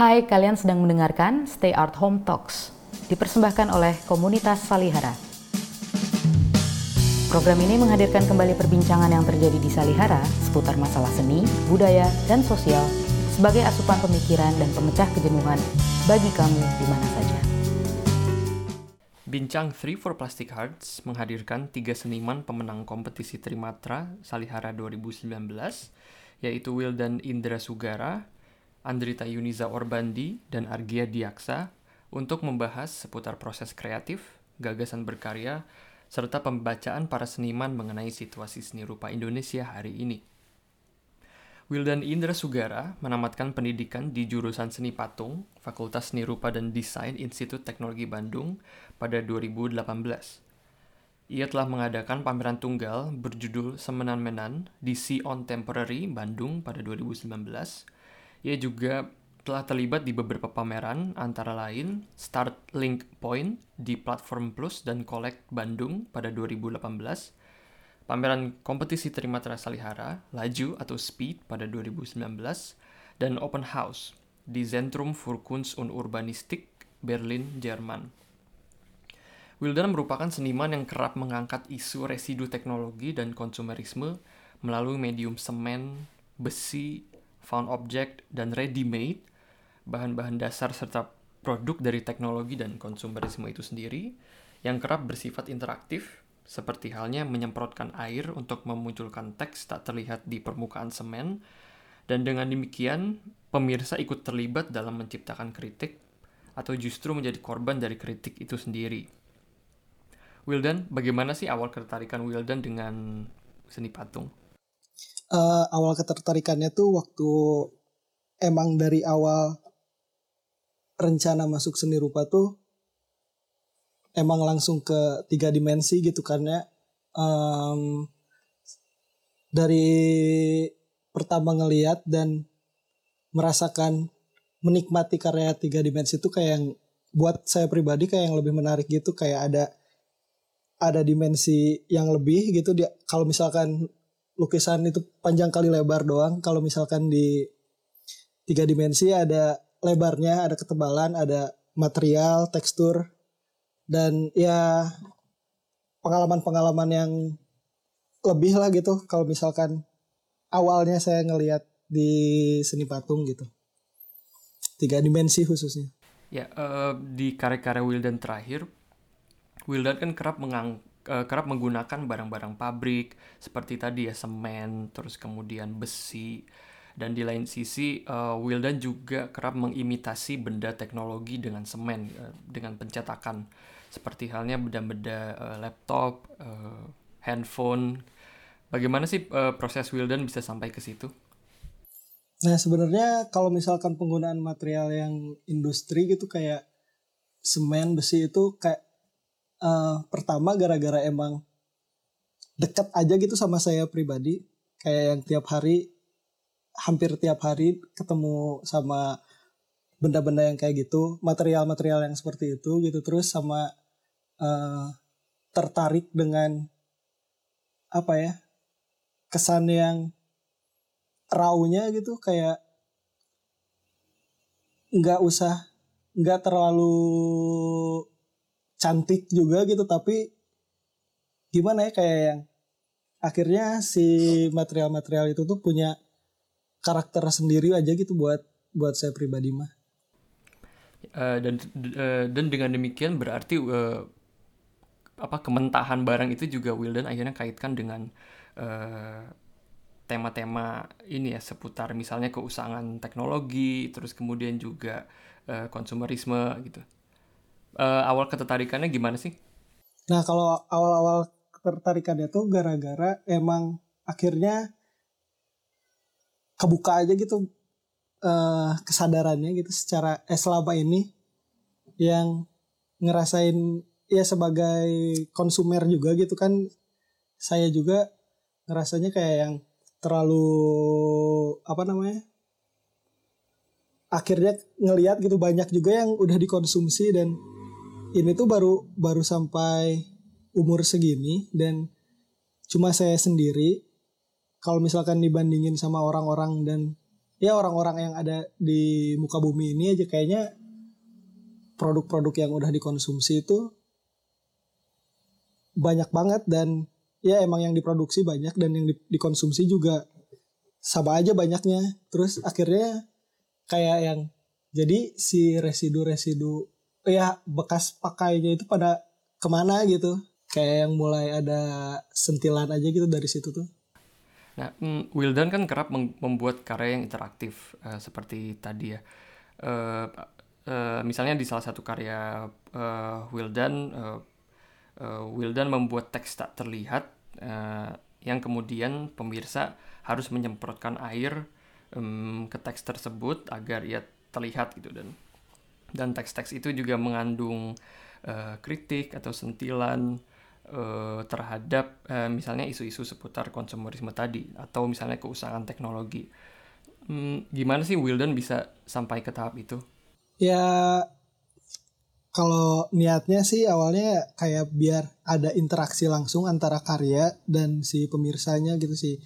Hai, kalian sedang mendengarkan Stay Art Home Talks, dipersembahkan oleh komunitas Salihara. Program ini menghadirkan kembali perbincangan yang terjadi di Salihara seputar masalah seni, budaya, dan sosial sebagai asupan pemikiran dan pemecah kejenuhan bagi kamu di mana saja. Bincang 3 for Plastic Hearts menghadirkan tiga seniman pemenang kompetisi Trimatra Salihara 2019, yaitu Wildan Indra Sugara, Andrita Yuniza Orbandi, dan Argia Diaksa untuk membahas seputar proses kreatif, gagasan berkarya, serta pembacaan para seniman mengenai situasi seni rupa Indonesia hari ini. Wildan Indra Sugara menamatkan pendidikan di jurusan Seni Patung, Fakultas Seni Rupa dan Desain Institut Teknologi Bandung pada 2018. Ia telah mengadakan pameran tunggal berjudul Semenan Menan di Sea on Temporary Bandung pada 2019. Ia juga telah terlibat di beberapa pameran, antara lain Start Link Point di Platform Plus dan Collect Bandung pada 2018, pameran kompetisi Trimatra Salihara, Laju atau Speed pada 2019, dan Open House di Zentrum für Kunst und Urbanistik, Berlin, Jerman. Wildan merupakan seniman yang kerap mengangkat isu residu teknologi dan konsumerisme melalui medium semen, besi, found object, dan ready-made bahan-bahan dasar serta produk dari teknologi dan konsumerisme itu sendiri yang kerap bersifat interaktif seperti halnya menyemprotkan air untuk memunculkan teks tak terlihat di permukaan semen dan dengan demikian pemirsa ikut terlibat dalam menciptakan kritik atau justru menjadi korban dari kritik itu sendiri. Wildan, bagaimana sih awal ketertarikan Wildan dengan seni patung? Uh, awal ketertarikannya tuh waktu emang dari awal rencana masuk seni rupa tuh emang langsung ke tiga dimensi gitu karena um, dari pertama ngeliat dan merasakan menikmati karya tiga dimensi itu kayak yang buat saya pribadi kayak yang lebih menarik gitu kayak ada ada dimensi yang lebih gitu. Dia kalau misalkan lukisan itu panjang kali lebar doang. Kalau misalkan di tiga dimensi ada lebarnya, ada ketebalan, ada material, tekstur, dan ya pengalaman-pengalaman yang lebih lah gitu. Kalau misalkan awalnya saya ngelihat di seni patung gitu. Tiga dimensi khususnya. Ya uh, di karya-karya Wildan terakhir Wildan kan kerap mengang uh, kerap menggunakan barang-barang pabrik seperti tadi ya semen terus kemudian besi dan di lain sisi uh, Wildan juga kerap mengimitasi benda teknologi dengan semen uh, dengan pencetakan seperti halnya benda-benda uh, laptop, uh, handphone. Bagaimana sih uh, proses Wildan bisa sampai ke situ? Nah sebenarnya kalau misalkan penggunaan material yang industri gitu kayak semen besi itu kayak uh, pertama gara-gara emang dekat aja gitu sama saya pribadi kayak yang tiap hari hampir tiap hari ketemu sama benda-benda yang kayak gitu, material-material yang seperti itu gitu terus sama uh, tertarik dengan apa ya? kesan yang raunya gitu kayak nggak usah nggak terlalu cantik juga gitu tapi gimana ya kayak yang akhirnya si material-material itu tuh punya karakter sendiri aja gitu buat buat saya pribadi mah. Uh, dan uh, dan dengan demikian berarti uh, apa kementahan barang itu juga Wildan akhirnya kaitkan dengan tema-tema uh, ini ya seputar misalnya keusangan teknologi terus kemudian juga uh, konsumerisme gitu. Uh, awal ketertarikannya gimana sih? Nah kalau awal-awal ketertarikannya tuh gara-gara emang akhirnya kebuka aja gitu uh, kesadarannya gitu secara eh selama ini yang ngerasain ya sebagai konsumer juga gitu kan saya juga ngerasanya kayak yang terlalu apa namanya akhirnya ngelihat gitu banyak juga yang udah dikonsumsi dan ini tuh baru baru sampai umur segini dan cuma saya sendiri. Kalau misalkan dibandingin sama orang-orang dan ya orang-orang yang ada di muka bumi ini aja kayaknya produk-produk yang udah dikonsumsi itu banyak banget dan ya emang yang diproduksi banyak dan yang di- dikonsumsi juga sama aja banyaknya. Terus akhirnya kayak yang jadi si residu-residu ya bekas pakainya itu pada ke mana gitu? Kayak yang mulai ada sentilan aja gitu dari situ tuh. Nah, mm, Wildan kan kerap membuat karya yang interaktif eh, seperti tadi ya. Eh, eh, misalnya di salah satu karya eh, Wildan, eh, eh, Wildan membuat teks tak terlihat eh, yang kemudian pemirsa harus menyemprotkan air em, ke teks tersebut agar ia terlihat gitu dan dan teks-teks itu juga mengandung eh, kritik atau sentilan eh, terhadap eh, misalnya isu-isu seputar konsumerisme tadi atau misalnya keusahaan teknologi. Hmm, gimana sih Wildan bisa sampai ke tahap itu? ya kalau niatnya sih awalnya kayak biar ada interaksi langsung antara karya dan si pemirsanya gitu sih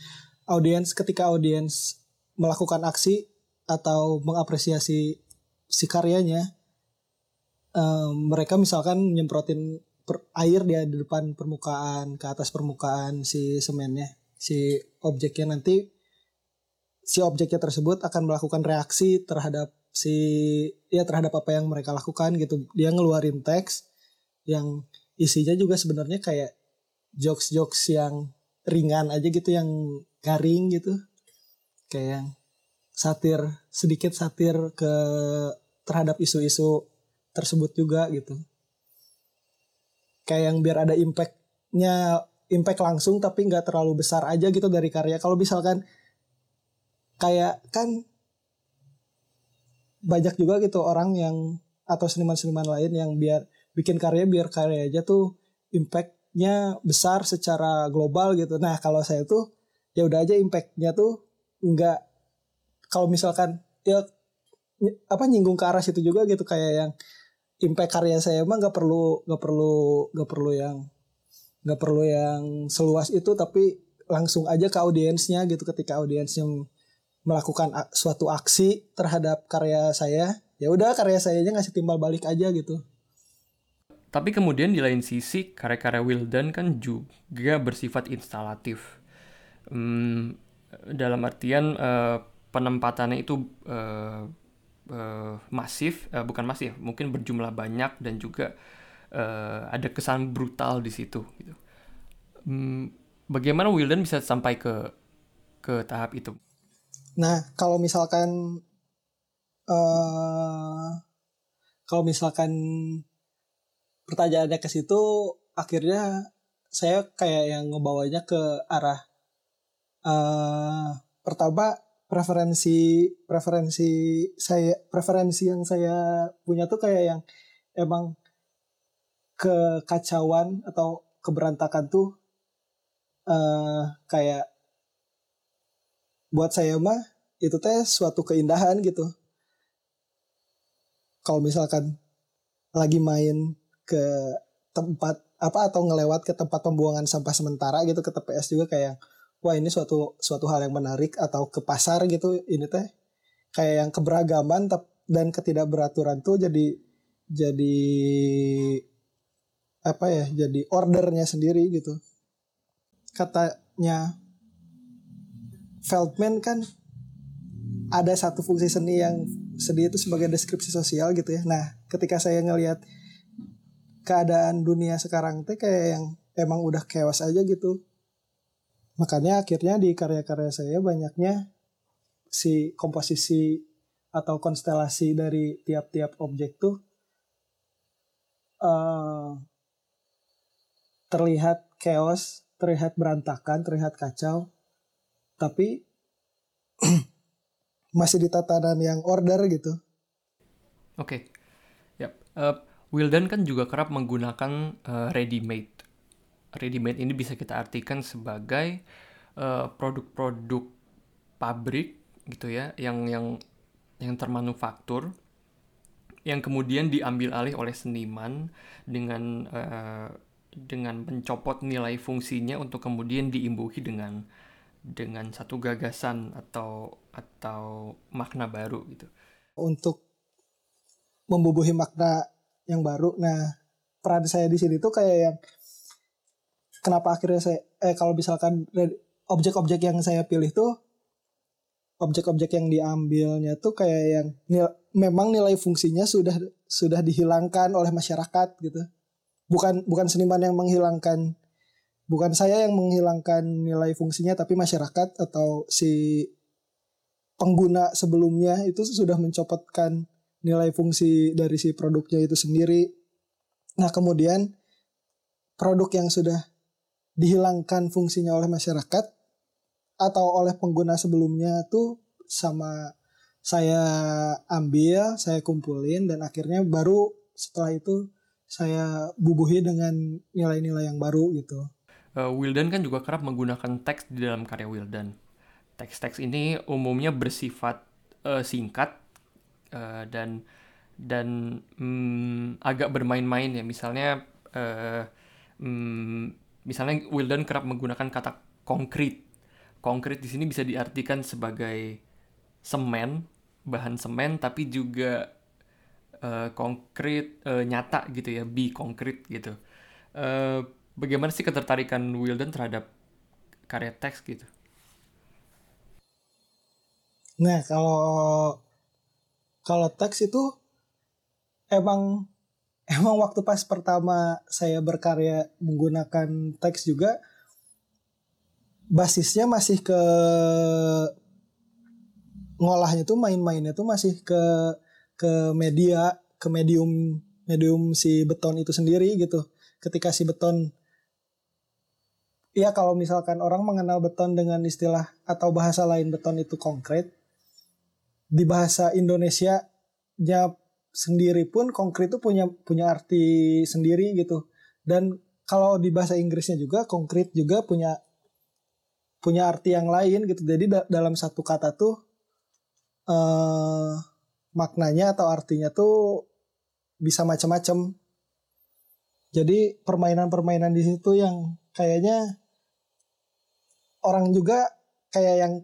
audiens ketika audiens melakukan aksi atau mengapresiasi si karyanya eh, mereka misalkan nyemprotin per- air dia di depan permukaan ke atas permukaan si semennya si objeknya. Nanti si objeknya tersebut akan melakukan reaksi terhadap si ya terhadap apa yang mereka lakukan gitu. Dia ngeluarin teks yang isinya juga sebenarnya kayak jokes-jokes yang ringan aja gitu yang garing gitu. Kayak yang satir sedikit satir ke terhadap isu-isu tersebut juga gitu kayak yang biar ada impactnya impact langsung tapi nggak terlalu besar aja gitu dari karya kalau misalkan kayak kan banyak juga gitu orang yang atau seniman-seniman lain yang biar bikin karya biar karya aja tuh impactnya besar secara global gitu. Nah kalau saya tuh ya udah aja impactnya tuh nggak kalau misalkan ya apa nyinggung ke arah situ juga gitu kayak yang impact karya saya emang nggak perlu nggak perlu nggak perlu yang nggak perlu yang seluas itu tapi langsung aja ke audiensnya gitu ketika audiensnya melakukan suatu aksi terhadap karya saya ya udah karya saya aja ngasih timbal balik aja gitu Tapi kemudian di lain sisi karya-karya Wildan kan juga bersifat instalatif. Hmm, dalam artian eh, penempatannya itu eh, eh, masif, eh, bukan masif, mungkin berjumlah banyak dan juga eh, ada kesan brutal di situ. Gitu. Hmm, bagaimana Wildan bisa sampai ke ke tahap itu? nah kalau misalkan eh kalau misalkan pertanyaannya ke situ akhirnya saya kayak yang ngebawanya ke arah eh pertama preferensi preferensi saya preferensi yang saya punya tuh kayak yang emang kekacauan atau keberantakan tuh eh kayak buat saya mah itu teh suatu keindahan gitu. Kalau misalkan lagi main ke tempat apa atau ngelewat ke tempat pembuangan sampah sementara gitu ke TPS juga kayak wah ini suatu suatu hal yang menarik atau ke pasar gitu ini teh kayak yang keberagaman dan ketidakberaturan tuh jadi jadi apa ya jadi ordernya sendiri gitu katanya Feldman kan ada satu fungsi seni yang seni itu sebagai deskripsi sosial gitu ya. Nah, ketika saya ngelihat keadaan dunia sekarang teh kayak yang emang udah chaos aja gitu. Makanya akhirnya di karya-karya saya banyaknya si komposisi atau konstelasi dari tiap-tiap objek tuh eh, terlihat chaos, terlihat berantakan, terlihat kacau, tapi masih di tatanan yang order gitu. Oke, Yap. Eh, Wildan kan juga kerap menggunakan eh, ready-made. Ready-made ini bisa kita artikan sebagai eh, produk-produk pabrik gitu ya, yang yang yang termanufaktur, yang kemudian diambil alih oleh seniman dengan eh, dengan mencopot nilai fungsinya untuk kemudian diimbuhi dengan dengan satu gagasan atau atau makna baru gitu untuk membubuhi makna yang baru nah peran saya di sini tuh kayak yang kenapa akhirnya saya eh kalau misalkan objek-objek yang saya pilih tuh objek-objek yang diambilnya tuh kayak yang nil, memang nilai fungsinya sudah sudah dihilangkan oleh masyarakat gitu. Bukan bukan seniman yang menghilangkan bukan saya yang menghilangkan nilai fungsinya tapi masyarakat atau si pengguna sebelumnya itu sudah mencopotkan nilai fungsi dari si produknya itu sendiri. Nah, kemudian produk yang sudah dihilangkan fungsinya oleh masyarakat atau oleh pengguna sebelumnya tuh sama saya ambil, saya kumpulin dan akhirnya baru setelah itu saya bubuhi dengan nilai-nilai yang baru gitu. Uh, Wildan kan juga kerap menggunakan teks di dalam karya Wildan. Teks-teks ini umumnya bersifat uh, singkat uh, dan dan um, agak bermain-main ya. Misalnya uh, um, misalnya Wildan kerap menggunakan kata konkret konkret di sini bisa diartikan sebagai semen, bahan semen, tapi juga konkret uh, nyata gitu ya, be konkret gitu. Uh, bagaimana sih ketertarikan Wildan terhadap karya teks gitu? Nah kalau kalau teks itu emang emang waktu pas pertama saya berkarya menggunakan teks juga basisnya masih ke ngolahnya tuh main-mainnya tuh masih ke ke media ke medium medium si beton itu sendiri gitu. Ketika si beton ya kalau misalkan orang mengenal beton dengan istilah atau bahasa lain beton itu konkret di bahasa Indonesia nya sendiri pun konkret itu punya punya arti sendiri gitu dan kalau di bahasa Inggrisnya juga konkret juga punya punya arti yang lain gitu. Jadi da dalam satu kata tuh uh, maknanya atau artinya tuh bisa macam-macam. Jadi permainan-permainan di situ yang kayaknya orang juga kayak yang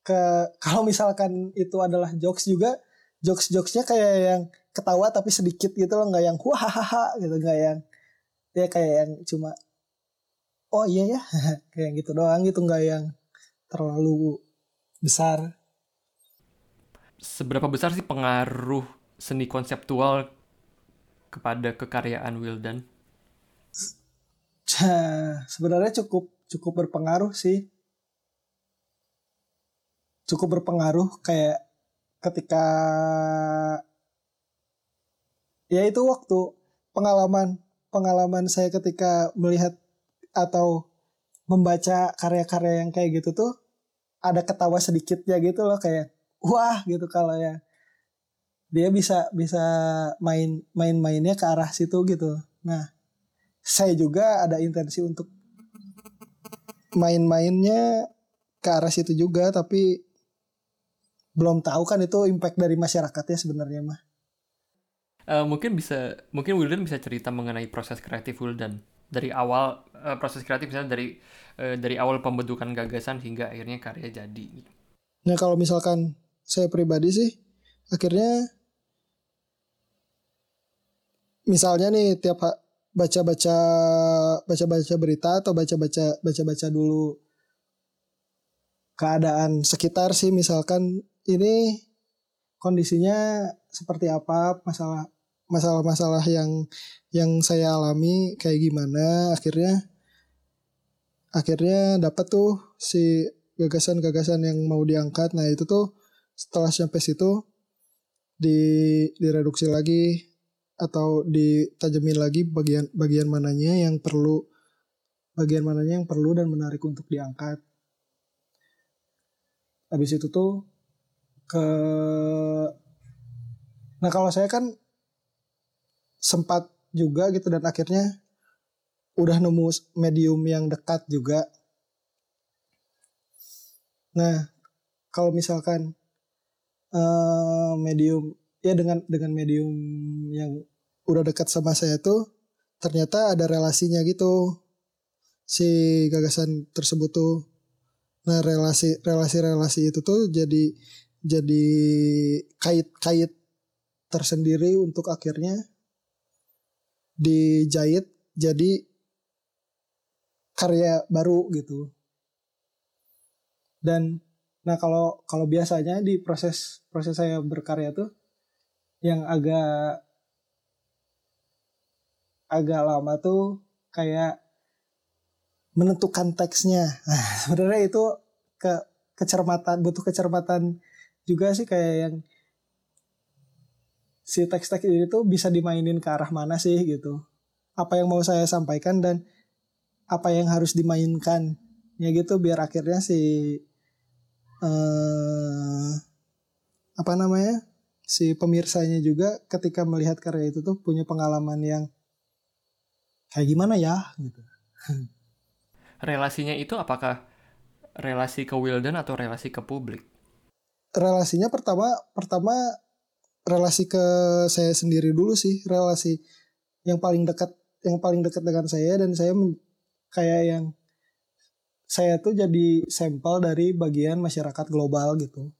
ke kalau misalkan itu adalah jokes juga jokes jokesnya kayak yang ketawa tapi sedikit gitu loh nggak yang hahaha gitu nggak yang ya kayak yang cuma oh iya ya. Kayak gitu doang gitu nggak yang terlalu besar. Seberapa besar sih pengaruh seni konseptual kepada kekaryaan Wildan? Sebenarnya cukup cukup berpengaruh sih. Cukup berpengaruh kayak ketika ya itu waktu pengalaman pengalaman saya ketika melihat atau membaca karya-karya yang kayak gitu tuh ada ketawa sedikitnya gitu loh kayak wah gitu kalau ya. Dia bisa bisa main main mainnya ke arah situ gitu. Nah saya juga ada intensi untuk main-mainnya ke arah situ juga tapi belum tahu kan itu impact dari masyarakatnya sebenarnya mah uh, mungkin bisa mungkin Wildan bisa cerita mengenai proses kreatif Wildan dari awal uh, proses kreatif misalnya dari uh, dari awal pembentukan gagasan hingga akhirnya karya jadi. Nah kalau misalkan saya pribadi sih akhirnya misalnya nih tiap baca-baca baca-baca berita atau baca-baca baca-baca dulu keadaan sekitar sih misalkan ini kondisinya seperti apa? Masalah masalah-masalah yang yang saya alami kayak gimana? Akhirnya akhirnya dapat tuh si gagasan-gagasan yang mau diangkat. Nah itu tuh setelah sampai situ di direduksi lagi atau ditajemin lagi bagian bagian mananya yang perlu bagian mananya yang perlu dan menarik untuk diangkat. Habis itu tuh ke nah kalau saya kan sempat juga gitu dan akhirnya udah nemu medium yang dekat juga. Nah, kalau misalkan uh, medium ya dengan dengan medium yang udah dekat sama saya tuh ternyata ada relasinya gitu si gagasan tersebut tuh Nah relasi relasi relasi itu tuh jadi jadi kait-kait tersendiri untuk akhirnya dijahit jadi karya baru gitu. Dan nah kalau kalau biasanya di proses proses saya berkarya tuh yang agak agak lama tuh kayak menentukan teksnya. Nah, sebenarnya itu ke kecermatan butuh kecermatan juga sih kayak yang si teks-teks ini tuh bisa dimainin ke arah mana sih gitu. Apa yang mau saya sampaikan dan apa yang harus dimainkan ya gitu biar akhirnya si eh, apa namanya si pemirsanya juga ketika melihat karya itu tuh punya pengalaman yang kayak gimana ya gitu. Relasinya itu apakah relasi ke Wildan atau relasi ke publik? Relasinya pertama pertama relasi ke saya sendiri dulu sih, relasi yang paling dekat yang paling dekat dengan saya dan saya kayak yang saya tuh jadi sampel dari bagian masyarakat global gitu.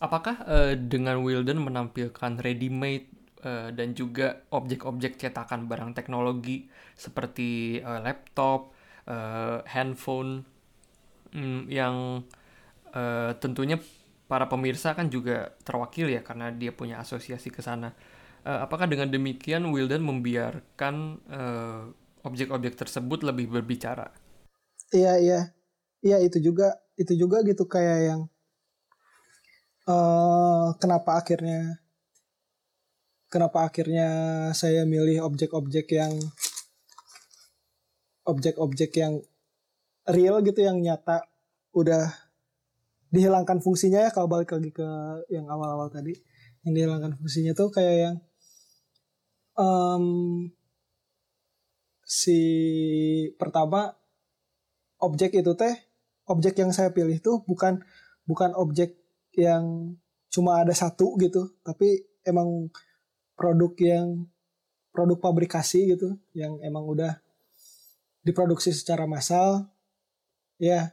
Apakah uh, dengan Wildan menampilkan ready-made uh, dan juga objek-objek cetakan barang teknologi seperti uh, laptop, uh, handphone, um, yang uh, tentunya para pemirsa kan juga terwakili ya karena dia punya asosiasi ke sana. Uh, apakah dengan demikian Wildan membiarkan uh, objek-objek tersebut lebih berbicara. Iya iya iya itu juga itu juga gitu kayak yang uh, kenapa akhirnya kenapa akhirnya saya milih objek-objek yang objek-objek yang real gitu yang nyata udah dihilangkan fungsinya ya kalau balik lagi ke yang awal-awal tadi. Yang dihilangkan fungsinya tuh kayak yang um, si pertama objek itu teh objek yang saya pilih tuh bukan bukan objek yang cuma ada satu gitu tapi emang produk yang produk pabrikasi gitu yang emang udah diproduksi secara massal. Ya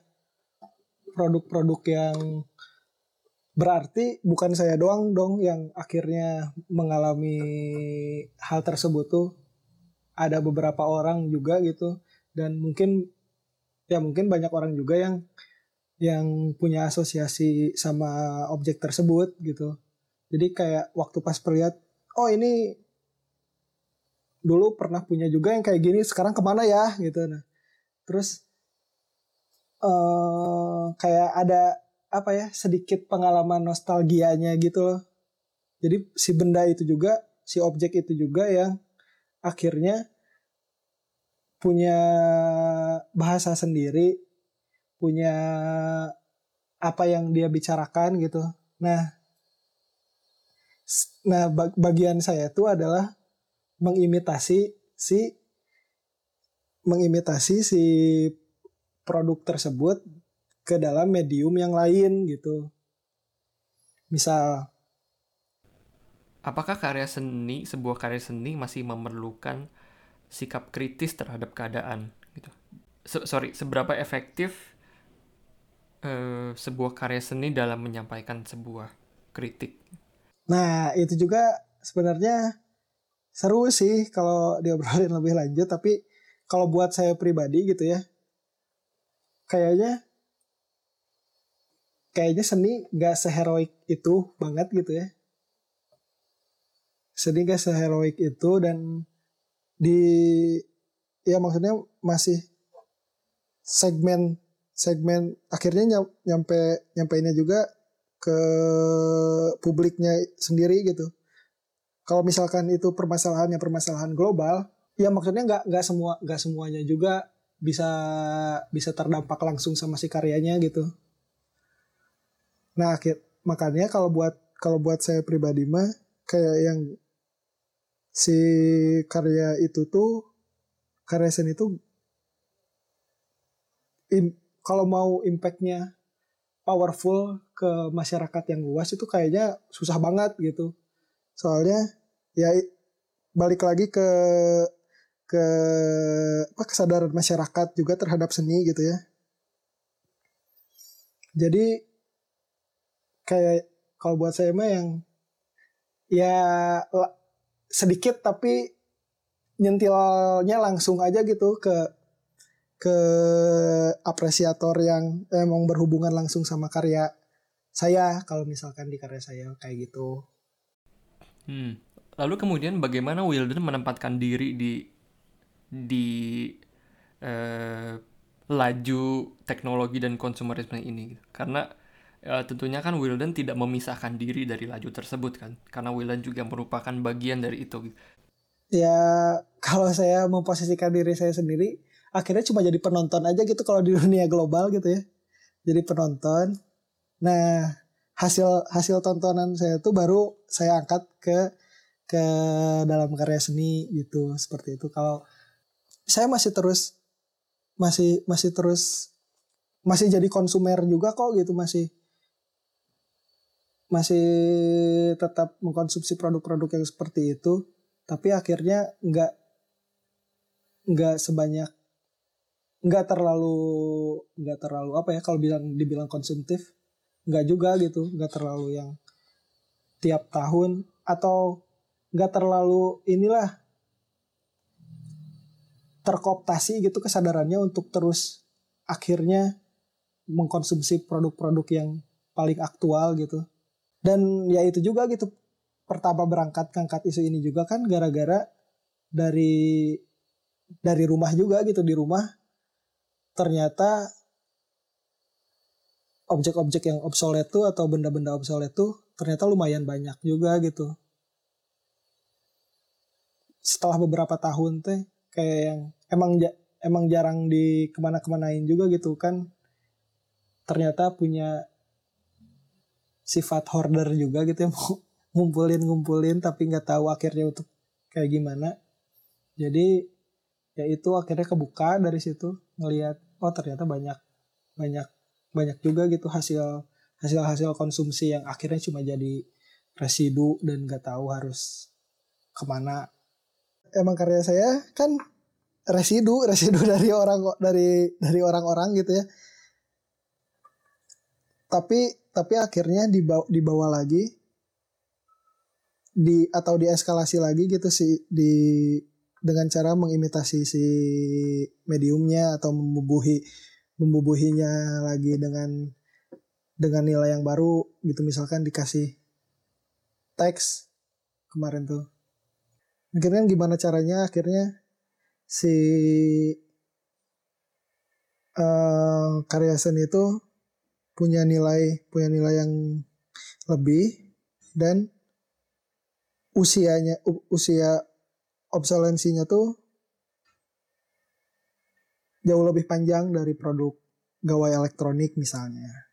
produk-produk yang berarti bukan saya doang dong yang akhirnya mengalami hal tersebut tuh. Ada beberapa orang juga gitu. Dan mungkin ya mungkin banyak orang juga yang yang punya asosiasi sama objek tersebut gitu. Jadi kayak waktu pas perlihat oh ini dulu pernah punya juga yang kayak gini sekarang ke mana ya? gitu. Nah terus uh, kayak ada apa ya sedikit pengalaman nostalgianya gitu loh jadi si benda itu juga si objek itu juga yang akhirnya punya bahasa sendiri, punya apa yang dia bicarakan gitu. Nah, nah bagian saya itu adalah mengimitasi si mengimitasi si produk tersebut ke dalam medium yang lain gitu. Misal apakah karya seni sebuah karya seni masih memerlukan sikap kritis terhadap keadaan gitu Se sorry seberapa efektif uh, sebuah karya seni dalam menyampaikan sebuah kritik nah itu juga sebenarnya seru sih kalau diobrolin lebih lanjut tapi kalau buat saya pribadi gitu ya kayaknya kayaknya seni gak seheroik itu banget gitu ya seni gak seheroik itu dan di ya maksudnya masih segmen segmen akhirnya nyampe nyampeinnya juga ke publiknya sendiri gitu. Kalau misalkan itu permasalahannya permasalahan global, ya maksudnya nggak nggak semua nggak semuanya juga bisa bisa terdampak langsung sama si karyanya gitu. Nah, akhir makanya kalau buat kalau buat saya pribadi mah kayak yang si karya itu tuh karya seni itu kalau mau impactnya powerful ke masyarakat yang luas itu kayaknya susah banget gitu soalnya ya balik lagi ke ke apa kesadaran masyarakat juga terhadap seni gitu ya jadi kayak kalau buat saya mah yang ya sedikit tapi nyentilnya langsung aja gitu ke ke apresiator yang emang berhubungan langsung sama karya saya kalau misalkan di karya saya kayak gitu. Hmm. Lalu kemudian bagaimana Wilden menempatkan diri di di eh, laju teknologi dan konsumerisme ini? Karena eh, tentunya kan Wilden tidak memisahkan diri dari laju tersebut kan, karena Wilden juga merupakan bagian dari itu ya kalau saya memposisikan diri saya sendiri akhirnya cuma jadi penonton aja gitu kalau di dunia global gitu ya. Jadi penonton. Nah hasil hasil tontonan saya itu baru saya angkat ke ke dalam karya seni gitu seperti itu. Kalau saya masih terus masih masih terus masih jadi konsumer juga kok gitu masih masih tetap mengkonsumsi produk-produk yang seperti itu tapi akhirnya nggak nggak sebanyak nggak terlalu nggak terlalu apa ya kalau bilang dibilang konsumtif nggak juga gitu nggak terlalu yang tiap tahun atau nggak terlalu inilah terkooptasi gitu kesadarannya untuk terus akhirnya mengkonsumsi produk-produk yang paling aktual gitu dan ya itu juga gitu pertama berangkat ngangkat isu ini juga kan gara-gara dari dari rumah juga gitu di rumah ternyata objek-objek yang obsolete tuh atau benda-benda obsolete tuh ternyata lumayan banyak juga gitu. Setelah beberapa tahun teh kayak yang emang emang jarang di ke mana-kemanain juga gitu kan ternyata punya sifat hoarder juga gitu ya mau ngumpulin-ngumpulin tapi nggak tahu akhirnya untuk kayak gimana. Jadi ya itu akhirnya kebuka dari situ ngelihat oh ternyata banyak banyak banyak juga gitu hasil hasil hasil konsumsi yang akhirnya cuma jadi residu dan nggak tahu harus ke mana. Emang karya saya kan residu residu dari orang dari dari orang-orang gitu ya. Tapi tapi akhirnya dibawa, dibawa lagi di atau dieskalasi lagi gitu sih di dengan cara mengimitasi si mediumnya atau membubuhi membubuhinya lagi dengan dengan nilai yang baru gitu misalkan dikasih teks kemarin tuh akhirnya gimana caranya akhirnya si uh, karya seni itu punya nilai punya nilai yang lebih dan usianya usia obsolensinya tuh jauh lebih panjang dari produk gawai elektronik misalnya.